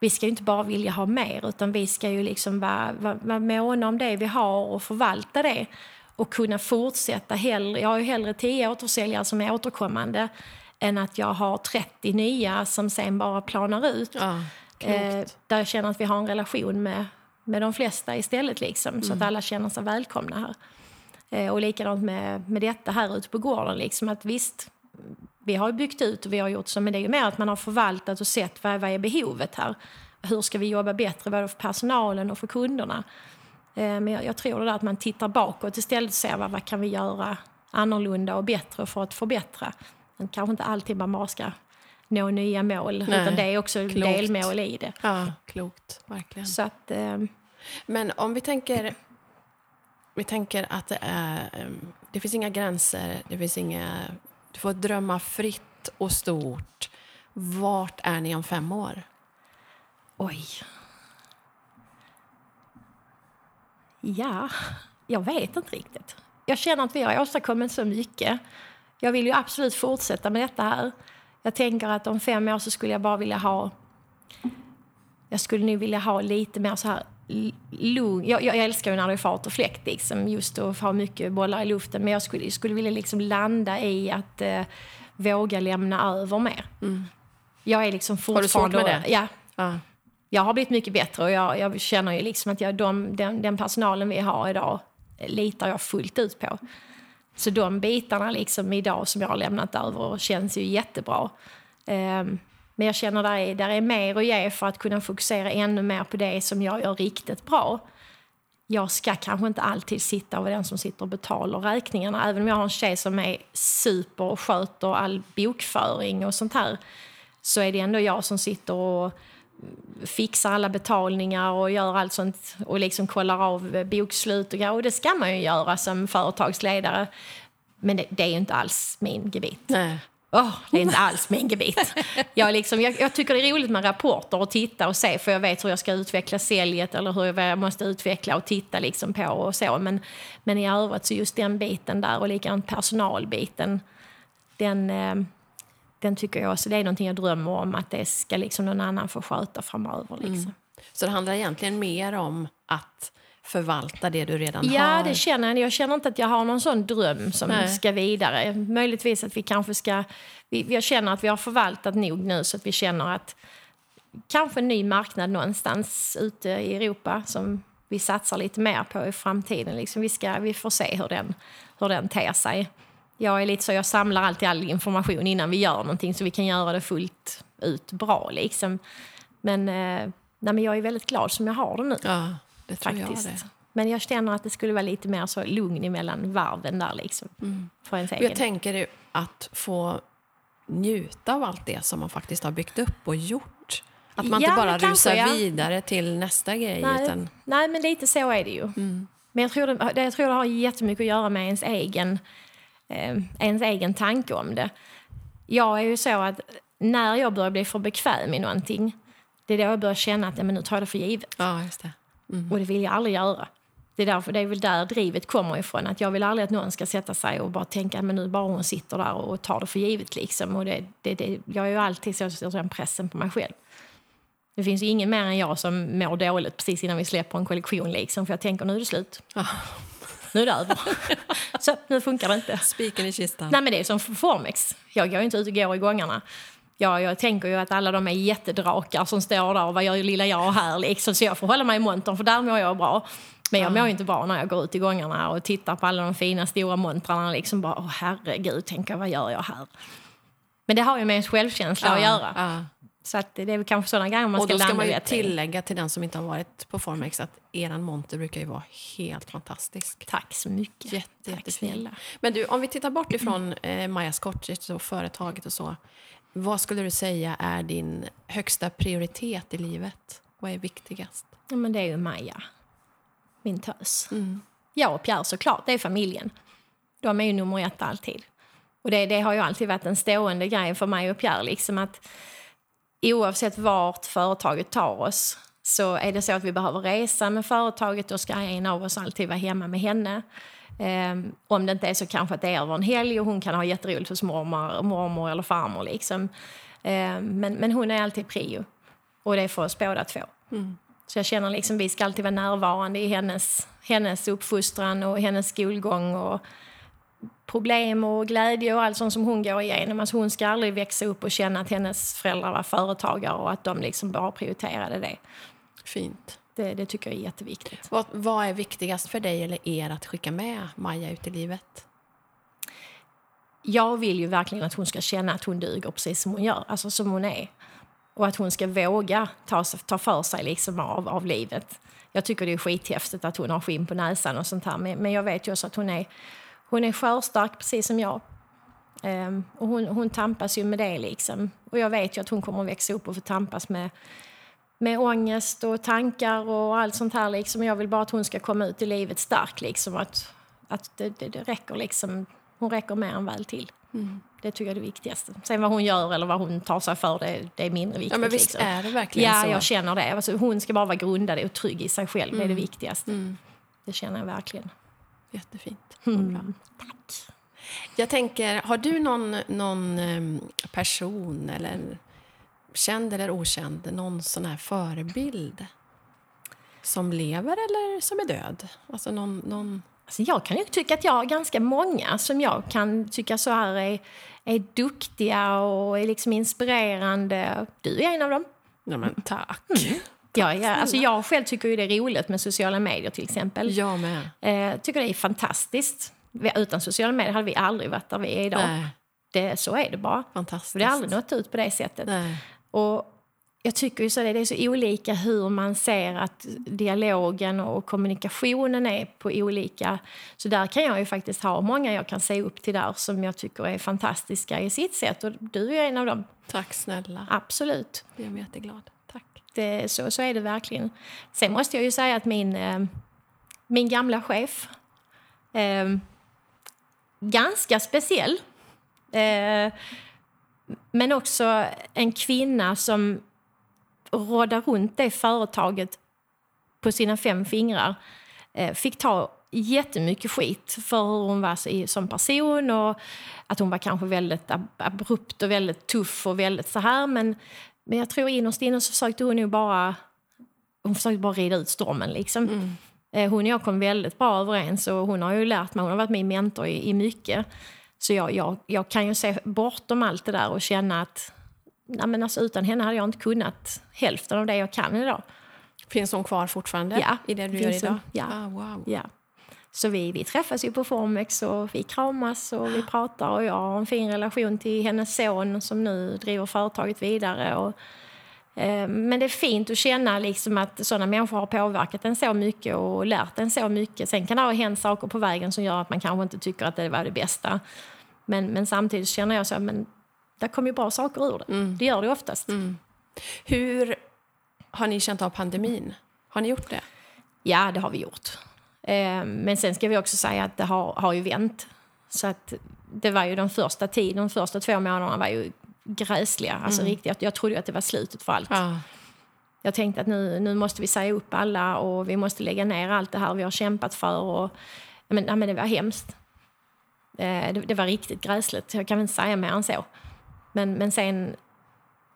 Vi ska inte bara vilja ha mer, utan vi ska ju liksom vara, vara, vara måna om det vi har och förvalta det. Och kunna fortsätta hellre. Jag har ju hellre 10 återförsäljare som är återkommande än att jag har 30 nya som sen bara planar ut. Ja, Eh, där jag känner att vi har en relation med, med de flesta istället, liksom, så att alla känner sig välkomna här. Eh, och likadant med, med detta här ute på gården. Liksom att visst, vi har byggt ut och vi har gjort så, men det är ju mer att man har förvaltat och sett vad, vad är behovet här. Hur ska vi jobba bättre både för personalen och för kunderna? Eh, men jag, jag, tror det där att man tittar bakåt istället och ser vad, vad kan vi göra annorlunda och bättre för att förbättra. Men kanske inte alltid man bara ska nå nya mål, Nej, utan det är också klokt. delmål i det. Ja, klokt, verkligen. Så att, eh, Men om vi tänker, vi tänker att det, är, ehm, det finns inga gränser, det finns inga, du får drömma fritt och stort. Vart är ni om fem år? Oj. Ja, jag vet inte riktigt. Jag känner att vi har åstadkommit så mycket. Jag vill ju absolut fortsätta med detta här. Jag tänker att om fem år så skulle jag bara vilja ha... Jag skulle nog vilja ha lite mer så här lugn. Jag, jag älskar ju när det är fart och fläkt, liksom, just att ha mycket bollar i luften. Men jag skulle, skulle vilja liksom landa i att eh, våga lämna över mer. Mm. Jag är liksom fortfarande... Har du svårt med det? Ja. Ah. Jag har blivit mycket bättre och jag, jag känner ju liksom att jag, de, den, den personalen vi har idag litar jag fullt ut på. Så de bitarna liksom idag som jag har lämnat över känns ju jättebra. Um, men jag känner att det där är mer att ge för att kunna fokusera ännu mer på det som jag gör riktigt bra. Jag ska kanske inte alltid sitta och vara den som sitter och betalar räkningarna. Även om jag har en tjej som är super och sköter all bokföring och sånt här så är det ändå jag som sitter och fixar alla betalningar och gör allt sånt och liksom kollar av bokslut och Och det ska man ju göra som företagsledare. Men det, det är ju inte alls min gebit. Nej. Oh, det är inte alls min gebit. Jag, liksom, jag, jag, tycker det är roligt med rapporter och titta och se för jag vet hur jag ska utveckla säljet eller hur jag måste utveckla och titta liksom på och så. Men, men i övrigt så just den biten där och likadant personalbiten. Den, eh, den tycker jag också, det är någonting jag drömmer om att det ska liksom någon annan få sköta framöver. Liksom. Mm. Så det handlar egentligen mer om att förvalta det du redan ja, har? Ja, det känner jag. Jag känner inte att jag har någon sån dröm som Nej. ska vidare. Möjligtvis att vi kanske ska... Vi, jag känner att vi har förvaltat nog nu så att vi känner att kanske en ny marknad någonstans ute i Europa som vi satsar lite mer på i framtiden. Liksom vi, ska, vi får se hur den, hur den ter sig. Jag är lite så, jag samlar alltid all information innan vi gör någonting så vi kan göra det fullt ut bra. Liksom. Men, eh, nej, men jag är väldigt glad som jag har det nu. Ja, det tror faktiskt. jag det. Men jag känner att det skulle vara lite mer så lugn emellan varven där. Liksom, mm. för ens Jag tänker att få njuta av allt det som man faktiskt har byggt upp och gjort. Att man ja, inte bara rusar ja. vidare till nästa grej. Nej, utan... nej, men lite så är det ju. Mm. Men jag tror, det, jag tror det har jättemycket att göra med ens egen eh, ens egen tanke om det. Jag är ju så att när jag börjar bli för bekväm i någonting, det är då jag börjar känna att men nu tar jag det för givet. Ja, just det. Mm. Och det vill jag aldrig göra. Det är, därför, det är väl där drivet kommer ifrån. Att jag vill aldrig att någon ska sätta sig och bara tänka men nu bara hon sitter där och tar det för givet. Liksom. Och det, det, det, jag är ju alltid så, så den pressen på mig själv. Det finns ju ingen mer än jag som mår dåligt precis innan vi släpper en kollektion. Liksom, för jag tänker nu är det slut. Ja nu är det över. så nu funkar det inte. Spiken i kistan. Nej men det är som Formex. Jag går inte ut och går i gångarna. Jag, jag tänker ju att alla de är jättedrakar som står där och vad gör lilla jag här liksom. Så jag får hålla mig i montern för där mår jag bra. Men jag mår inte bra när jag går ut i gångarna och tittar på alla de fina stora montrarna. Liksom bara, åh herregud, tänker vad gör jag här? Men det har ju med ens självkänsla ja, att göra. Ja. Så att det är kanske sådana gånger man ska landa Och då ska man tillägga till den som inte har varit på Formex att eran monter brukar ju vara helt fantastisk. Tack så mycket. Jätte, Tack snälla. Men du, om vi tittar bort ifrån eh, Maja Cottage och företaget och så. Vad skulle du säga är din högsta prioritet i livet? Vad är viktigast? Ja, men det är ju Maja, min tös. Mm. Jag och Pierre såklart, det är familjen. De är ju nummer ett alltid. Och det, det har ju alltid varit en stående grej för mig och Pierre. Liksom att oavsett vart företaget tar oss så är det så att vi behöver resa med företaget då ska en av oss alltid vara hemma med henne. Um, om det inte är så kanske att det är över en helg och hon kan ha jätteroligt hos mormor, mormor eller farmor. Liksom. Um, men, men hon är alltid prio. Och det är för oss båda två. Mm. Så jag känner liksom vi ska alltid vara närvarande i hennes, hennes uppfostran och hennes skolgång. Och, problem och glädje och allt sånt som hon går igenom. Alltså hon ska aldrig växa upp och känna att hennes föräldrar var företagare och att de liksom bara prioriterade det. Fint. Det, det tycker jag är jätteviktigt. Vad, vad är viktigast för dig eller er att skicka med Maja ut i livet? Jag vill ju verkligen att hon ska känna att hon duger precis som hon gör, alltså som hon är. Och att hon ska våga ta, ta för sig liksom av, av livet. Jag tycker det är skithäftigt att hon har skinn på näsan och sånt här. Men, men jag vet ju också att hon är, hon är skörstark precis som jag. Um, och hon, hon tampas ju med det liksom. Och jag vet ju att hon kommer att växa upp och få tampas med, med ångest och tankar och allt sånt här liksom. Jag vill bara att hon ska komma ut i livet stark liksom. Att, att det, det, det räcker liksom. Hon räcker mer än väl till. Mm. Det tycker jag är det viktigaste. Sen vad hon gör eller vad hon tar sig för, det, det är mindre viktigt. Ja, men visst liksom. är det verkligen ja, så? Ja, jag känner det. Alltså, hon ska bara vara grundad och trygg i sig själv. Mm. Det är det mm. viktigaste. Mm. Det känner jag verkligen. Jättefint. Mm. Tack. Jag tänker, har du någon, någon ehm, person eller känd eller okänd, någon sån här förebild som lever eller som är död? Alltså någon, någon... Alltså jag kan ju tycka att jag har ganska många som jag kan tycka så här är, är duktiga och är liksom inspirerande. Du är en av dem. Ja, men tack. Mm. Ja, ja, alltså jag själv tycker ju det är roligt med sociala medier till exempel. Jag med. Eh, tycker det är fantastiskt. Utan sociala medier hade vi aldrig varit där vi är idag. Nej. Det, så är det bara. Fantastiskt. Det har aldrig nått ut på det sättet. Nej. Och jag tycker ju så det, det är så olika hur man ser att dialogen och kommunikationen är på olika... Så där kan jag ju faktiskt ha många jag kan se upp till där som jag tycker är fantastiska i sitt sätt. Och du är en av dem. Tack snälla. Absolut. Jag är jätteglad. Det, så, så är det verkligen. Sen måste jag ju säga att min, eh, min gamla chef eh, ganska speciell. Eh, men också en kvinna som rådde runt det företaget på sina fem fingrar. Eh, fick ta jättemycket skit för hur hon var som person och att hon var kanske väldigt abrupt och väldigt tuff och väldigt så här. Men, men jag tror innerst inne så försökte hon nog bara, hon försökte bara rida ut stormen liksom. Mm. Eh, hon och jag kom väldigt bra överens och hon har ju lärt mig, hon har varit min mentor i, i mycket. Så jag, jag, jag kan ju se bortom allt det där och känna att nej men alltså, utan henne hade jag inte kunnat hälften av det jag kan idag. Finns hon kvar fortfarande ja, i det du gör idag? Hon, ja. Ah, wow. ja. Så vi, vi träffas ju på Formex och vi kramas och vi pratar och jag har en fin relation till hennes son som nu driver företaget vidare. Och, eh, men det är fint att känna liksom att sådana människor har påverkat en så mycket och lärt en så mycket. Sen kan det ha hänt saker på vägen som gör att man kanske inte tycker att det var det bästa. Men, men samtidigt känner jag så men det kommer ju bra saker ur det. Mm. Det gör det oftast. Mm. Hur har ni känt av pandemin? Har ni gjort det? Ja, det har vi gjort. Eh, men sen ska vi också säga att det har, har ju vänt. Så att det var ju den första tiden, de första två månaderna var ju gräsliga. Alltså mm. riktigt, jag trodde att det var slutet för allt. Ja. Jag tänkte att nu, nu måste vi säga upp alla och vi måste lägga ner allt det här vi har kämpat för. Och, men, ja, men det var hemskt. Eh, det, det, var riktigt gräsligt, jag kan inte säga mer än så. Men, men sen,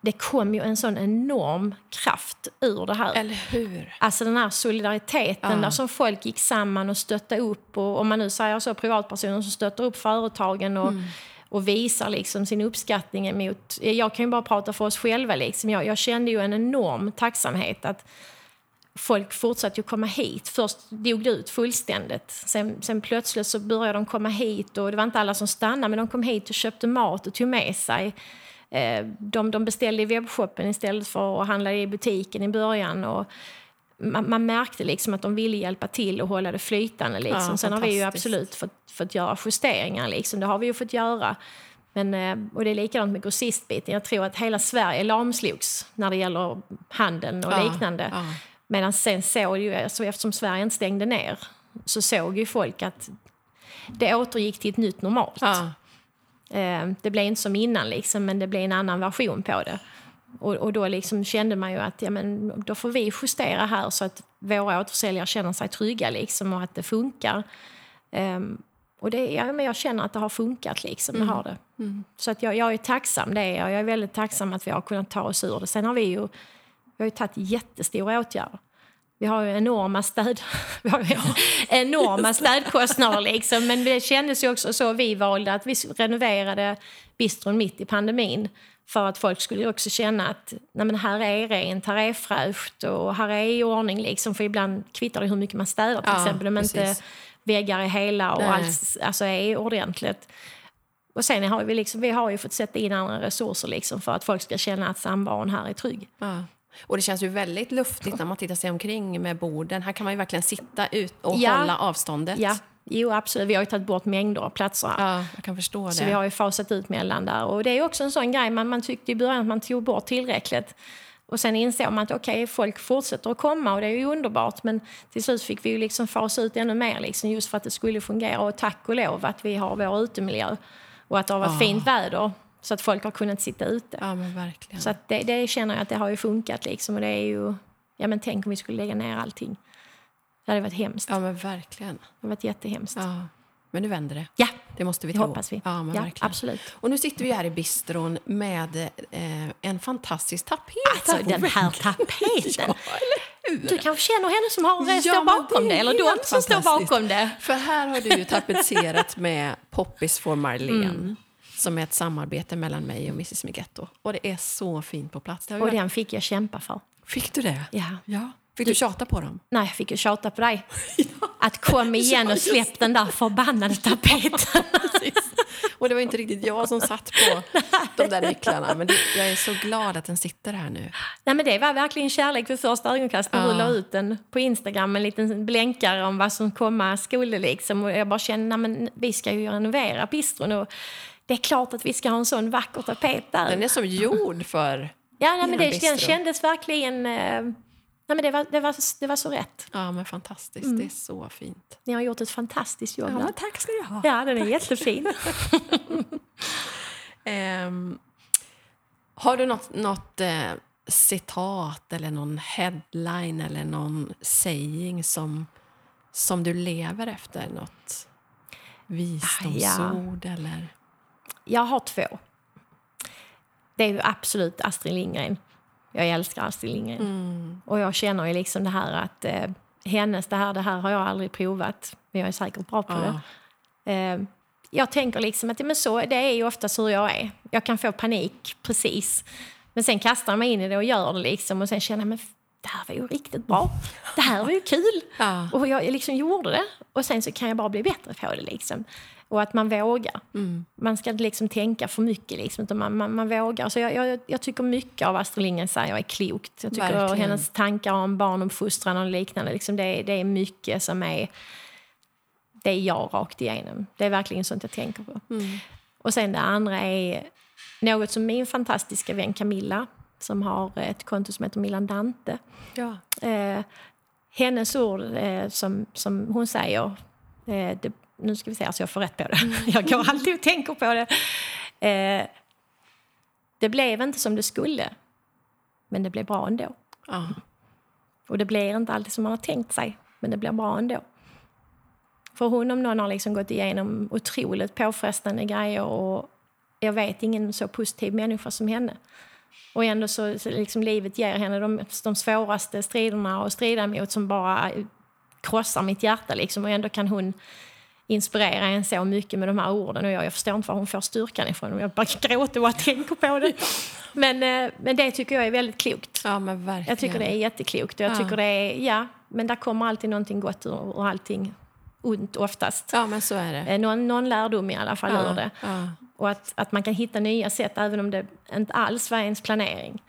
det kom ju en sån enorm kraft ur det här. Eller hur? Alltså den här solidariteten ja. där som folk gick samman och stöttade upp. Och om man nu säger så, privatpersoner som stöttar upp företagen och, mm. och visar liksom sin uppskattning emot... Jag kan ju bara prata för oss själva. Liksom. Jag, jag kände ju en enorm tacksamhet att folk fortsatte ju komma hit. Först dog det ut fullständigt. Sen, sen, plötsligt så började de komma hit och det var inte alla som stannade men de kom hit och köpte mat och tog med sig. Eh, de, de beställde i webbshoppen istället för att handla i butiken i början. Och man, man märkte liksom att de ville hjälpa till och hålla det flytande. Liksom. Ja, Sen har vi ju absolut fått, fått göra justeringar. Liksom. Det har vi ju fått göra. Men, eh, och det är likadant med grossistbiten. Jag tror att hela Sverige lamslogs när det gäller handeln och ja, liknande. Ja. Medan sen såg ju, alltså eftersom Sverige inte stängde ner, så såg ju folk att det återgick till ett nytt normalt. Ja. Eh, det blev inte som innan, liksom, men det blev en annan version på det. Och, och då liksom kände man ju att ja, men då får vi justera här så att våra återförsäljare känner sig trygga liksom, och att det funkar. Um, och det, ja, men jag känner att det har funkat. Liksom, mm. har det. Mm. Så att jag, jag är tacksam det. Jag är väldigt tacksam att vi har kunnat ta oss ur det. Sen har vi ju vi har ju tagit jättestora åtgärder. Vi har ju enorma, städ, vi har enorma städkostnader. Liksom. Men det kändes ju också så vi valde att vi renoverade bistron mitt i pandemin För att folk skulle också känna att nej men här är rent, här är fräscht och här är i ordning. Liksom. För ibland kvittar det hur mycket man städar till Ja, exempel. Om inte väggar är hela och Nej. allt alltså, är ordentligt. Och sen har vi, liksom, vi har ju fått sätta in andra resurser liksom, för att folk ska känna att samvaron här är trygg. Ja. Och det känns ju väldigt luftigt när man tittar sig omkring med borden. Här kan man ju verkligen sitta ut och Ja. hålla avståndet. Ja, jo absolut. Vi har ju tagit bort mängder av platser. Ja, jag kan förstå det. Så vi har ju fasat ut mellan där. Och det är också en sån grej, man, man tyckte i början att man tog bort tillräckligt. Och sen insåg man att okej, folk fortsätter att komma och det är ju underbart. Men till slut fick vi ju liksom fasa ut ännu mer liksom, just för att det skulle fungera. Och tack och lov att vi har vår utemiljö och att det har varit Ja. fint väder så att folk har kunnat sitta ute. Ja, men verkligen. Så det, det känner jag att det har ju funkat liksom. Och det är ju, ja men tänk om vi skulle lägga ner allting. Det hade varit hemskt. Ja, men verkligen. Det hade varit jättehemskt. Ja. Men nu vänder det. ja Det måste vi det hoppas vi. Ja, men ja, verkligen. absolut. Och nu sitter vi här i bistron med eh, en fantastisk tapet. Alltså den här tapeten. Ja? Du kanske känner henne som har, Ja, står bakom det det, eller de som står bakom det. För här har du ju tapetserat med Poppis for Marlene. Som är ett samarbete mellan mig och Mrs Migetto. Och det är så fint på plats. Och den fick jag kämpa för. Fick du det? Ja. ja. Fick du tjata på dem? Nej, jag fick ju tjata på dig. Att kom igen och släpp den där förbannade tapeten. Och det var inte riktigt jag som satt på de där nycklarna. Men det, jag är så glad att den sitter här nu. Nej, men det var verkligen kärlek vid första ögonkastet. när Du Ja. la ut den på Instagram, en liten blänkare om vad som komma skulle. Liksom. Och jag bara kände, men vi ska ju renovera bistron och det är klart att vi ska ha en sån vacker tapet där. Den är som gjord för... Ja, nej, men det, den kändes verkligen... Eh, nej, men det, var, det, var, det var så rätt. Ja, men fantastiskt. Det är så fint. Ni har gjort ett fantastiskt jobb där. tack ska du ha. Ja, den är jättefin. Ehm, har du något, något eh, citat eller någon headline eller någon saying som, som du lever efter? Något visdomsord eller... Jag har två. Det är ju absolut Astrid Lindgren. Jag älskar Astrid Lindgren. Mm. Och jag känner ju liksom det här att eh, hennes, det här, det här har jag aldrig provat. Men jag är säkert bra på Ja. det. Eh, jag tänker liksom att men så, det är ju oftast hur jag är. Jag kan få panik precis. Men sen kastar jag mig in i det och gör det liksom. Och sen känner jag, men det här var ju riktigt bra. Det här var ju kul. Ja. Och jag liksom gjorde det. Och sen så kan jag bara bli bättre på det liksom. Och att man vågar. Mm. Man ska inte liksom tänka för mycket, liksom, utan man, man, man vågar. Så jag, jag, jag tycker mycket av Astrid Lindgren säger är klokt. Jag tycker Verkligen. hennes tankar om barnuppfostran och liknande, liksom, det, är, det är mycket som är... Det är jag rakt igenom. Det är verkligen sånt jag tänker på. Mm. Och sen det andra är något som min fantastiska vän Camilla, som har ett konto som heter Milan Dante, Ja. eh, hennes ord eh, som, som hon säger, eh, det, nu ska vi se så jag får rätt på det, jag går alltid och tänker på det. Eh, det blev inte som det skulle, men det blev bra ändå. Ja. Och det blir inte alltid som man har tänkt sig, men det blir bra ändå. För hon om någon har liksom gått igenom otroligt påfrestande grejer och jag vet ingen så positiv människa som henne. Och ändå så, så liksom livet ger henne de, de svåraste striderna att strida mot som bara krossar mitt hjärta. Liksom. Och ändå kan hon inspirera en så mycket med de här orden. Och jag, jag förstår inte var hon får styrkan ifrån. Jag bara gråter bara tänker på det. Men, eh, men det tycker jag är väldigt klokt. ja, men verkligen. Jag tycker det är jätteklokt. Och jag Ja. tycker det är, ja, men där kommer alltid någonting gott ur, ur allting ont oftast. Ja, men så är det. Eh, Någon, någon lärdom i alla fall ur det. Ja. Och att, att man kan hitta nya sätt även om det inte alls var ens planering.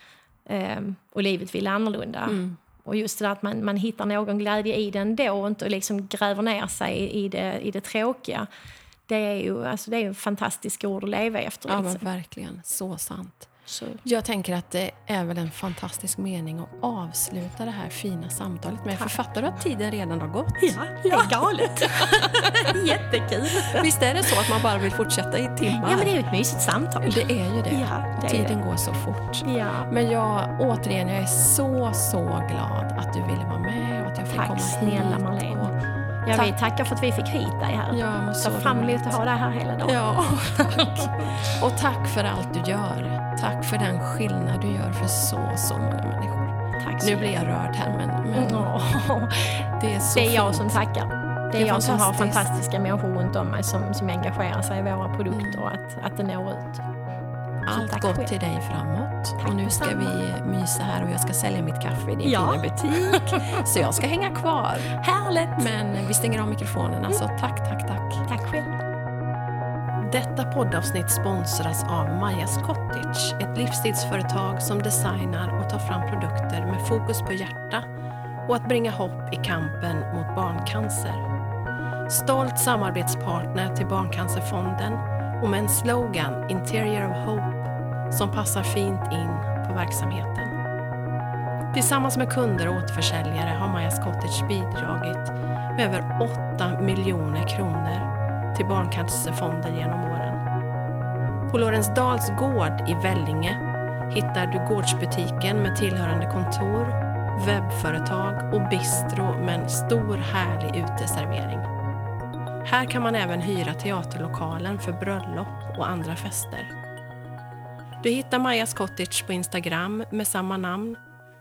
Ehm, och livet vill annorlunda. Mm. Och just det att man, man hittar någon glädje i det ändå och inte liksom gräver ner sig i, i, det, i det tråkiga. Det är ju alltså det är ju fantastiska ord att leva efter. ja, men liksom. verkligen. Så sant. Så, Jag tänker att det är väl en fantastisk mening att avsluta det här fina samtalet med. För fattar du att tiden redan har gått? ja, det är galet. Jättekul. Visst är det så att man bara vill fortsätta i timmar? Ja, men det är ju ett mysigt samtal. det är ju det. Ja, det Tiden går så fort. Ja. Men jag, återigen, jag är så, så glad att du ville vara med och att jag fick Tack komma snälla hit. Marlene. Och, Ja, vi Tack. tackar för att vi fick hit dig här. Ja, så fram emot att ha dig här hela dagen. Ja, tack. Och tack för allt du gör. Tack för den skillnad du gör för så, så många människor. Tack så Nu blir jag rörd här, men, men Åh, det är så Det är jag fint. som tackar. Det är, Det är jag som har fantastiska människor runt om mig som, som engagerar sig i våra produkter och att, att det når ut. Allt gott själv. till dig framåt. Tack och nu ska detsamma. vi mysa här och jag ska sälja mitt kaffe i din Ja. fina butik. Så jag ska hänga kvar. Härligt! Men vi stänger av mikrofonerna, så tack, tack, tack. Tack själv. Detta poddavsnitt sponsras av Majas Cottage, ett livsstilsföretag som designar och tar fram produkter med fokus på hjärta och att bringa hopp i kampen mot barncancer. Stolt samarbetspartner till Barncancerfonden och med en slogan Interior of Hope som passar fint in på verksamheten. Tillsammans med kunder och återförsäljare har Majas Cottage bidragit med över 8 miljoner kronor till Barncancerfonden genom åren. På Lorensdals gård i Vellinge hittar du gårdsbutiken med tillhörande kontor, webbföretag och bistro med en stor härlig uteservering. Här kan man även hyra teaterlokalen för bröllop och andra fester. Du hittar Majas Cottage på Instagram med samma namn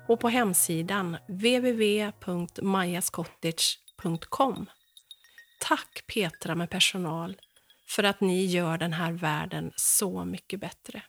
och på hemsidan www.majascottage.com. Tack Petra med personal för att ni gör den här världen så mycket bättre.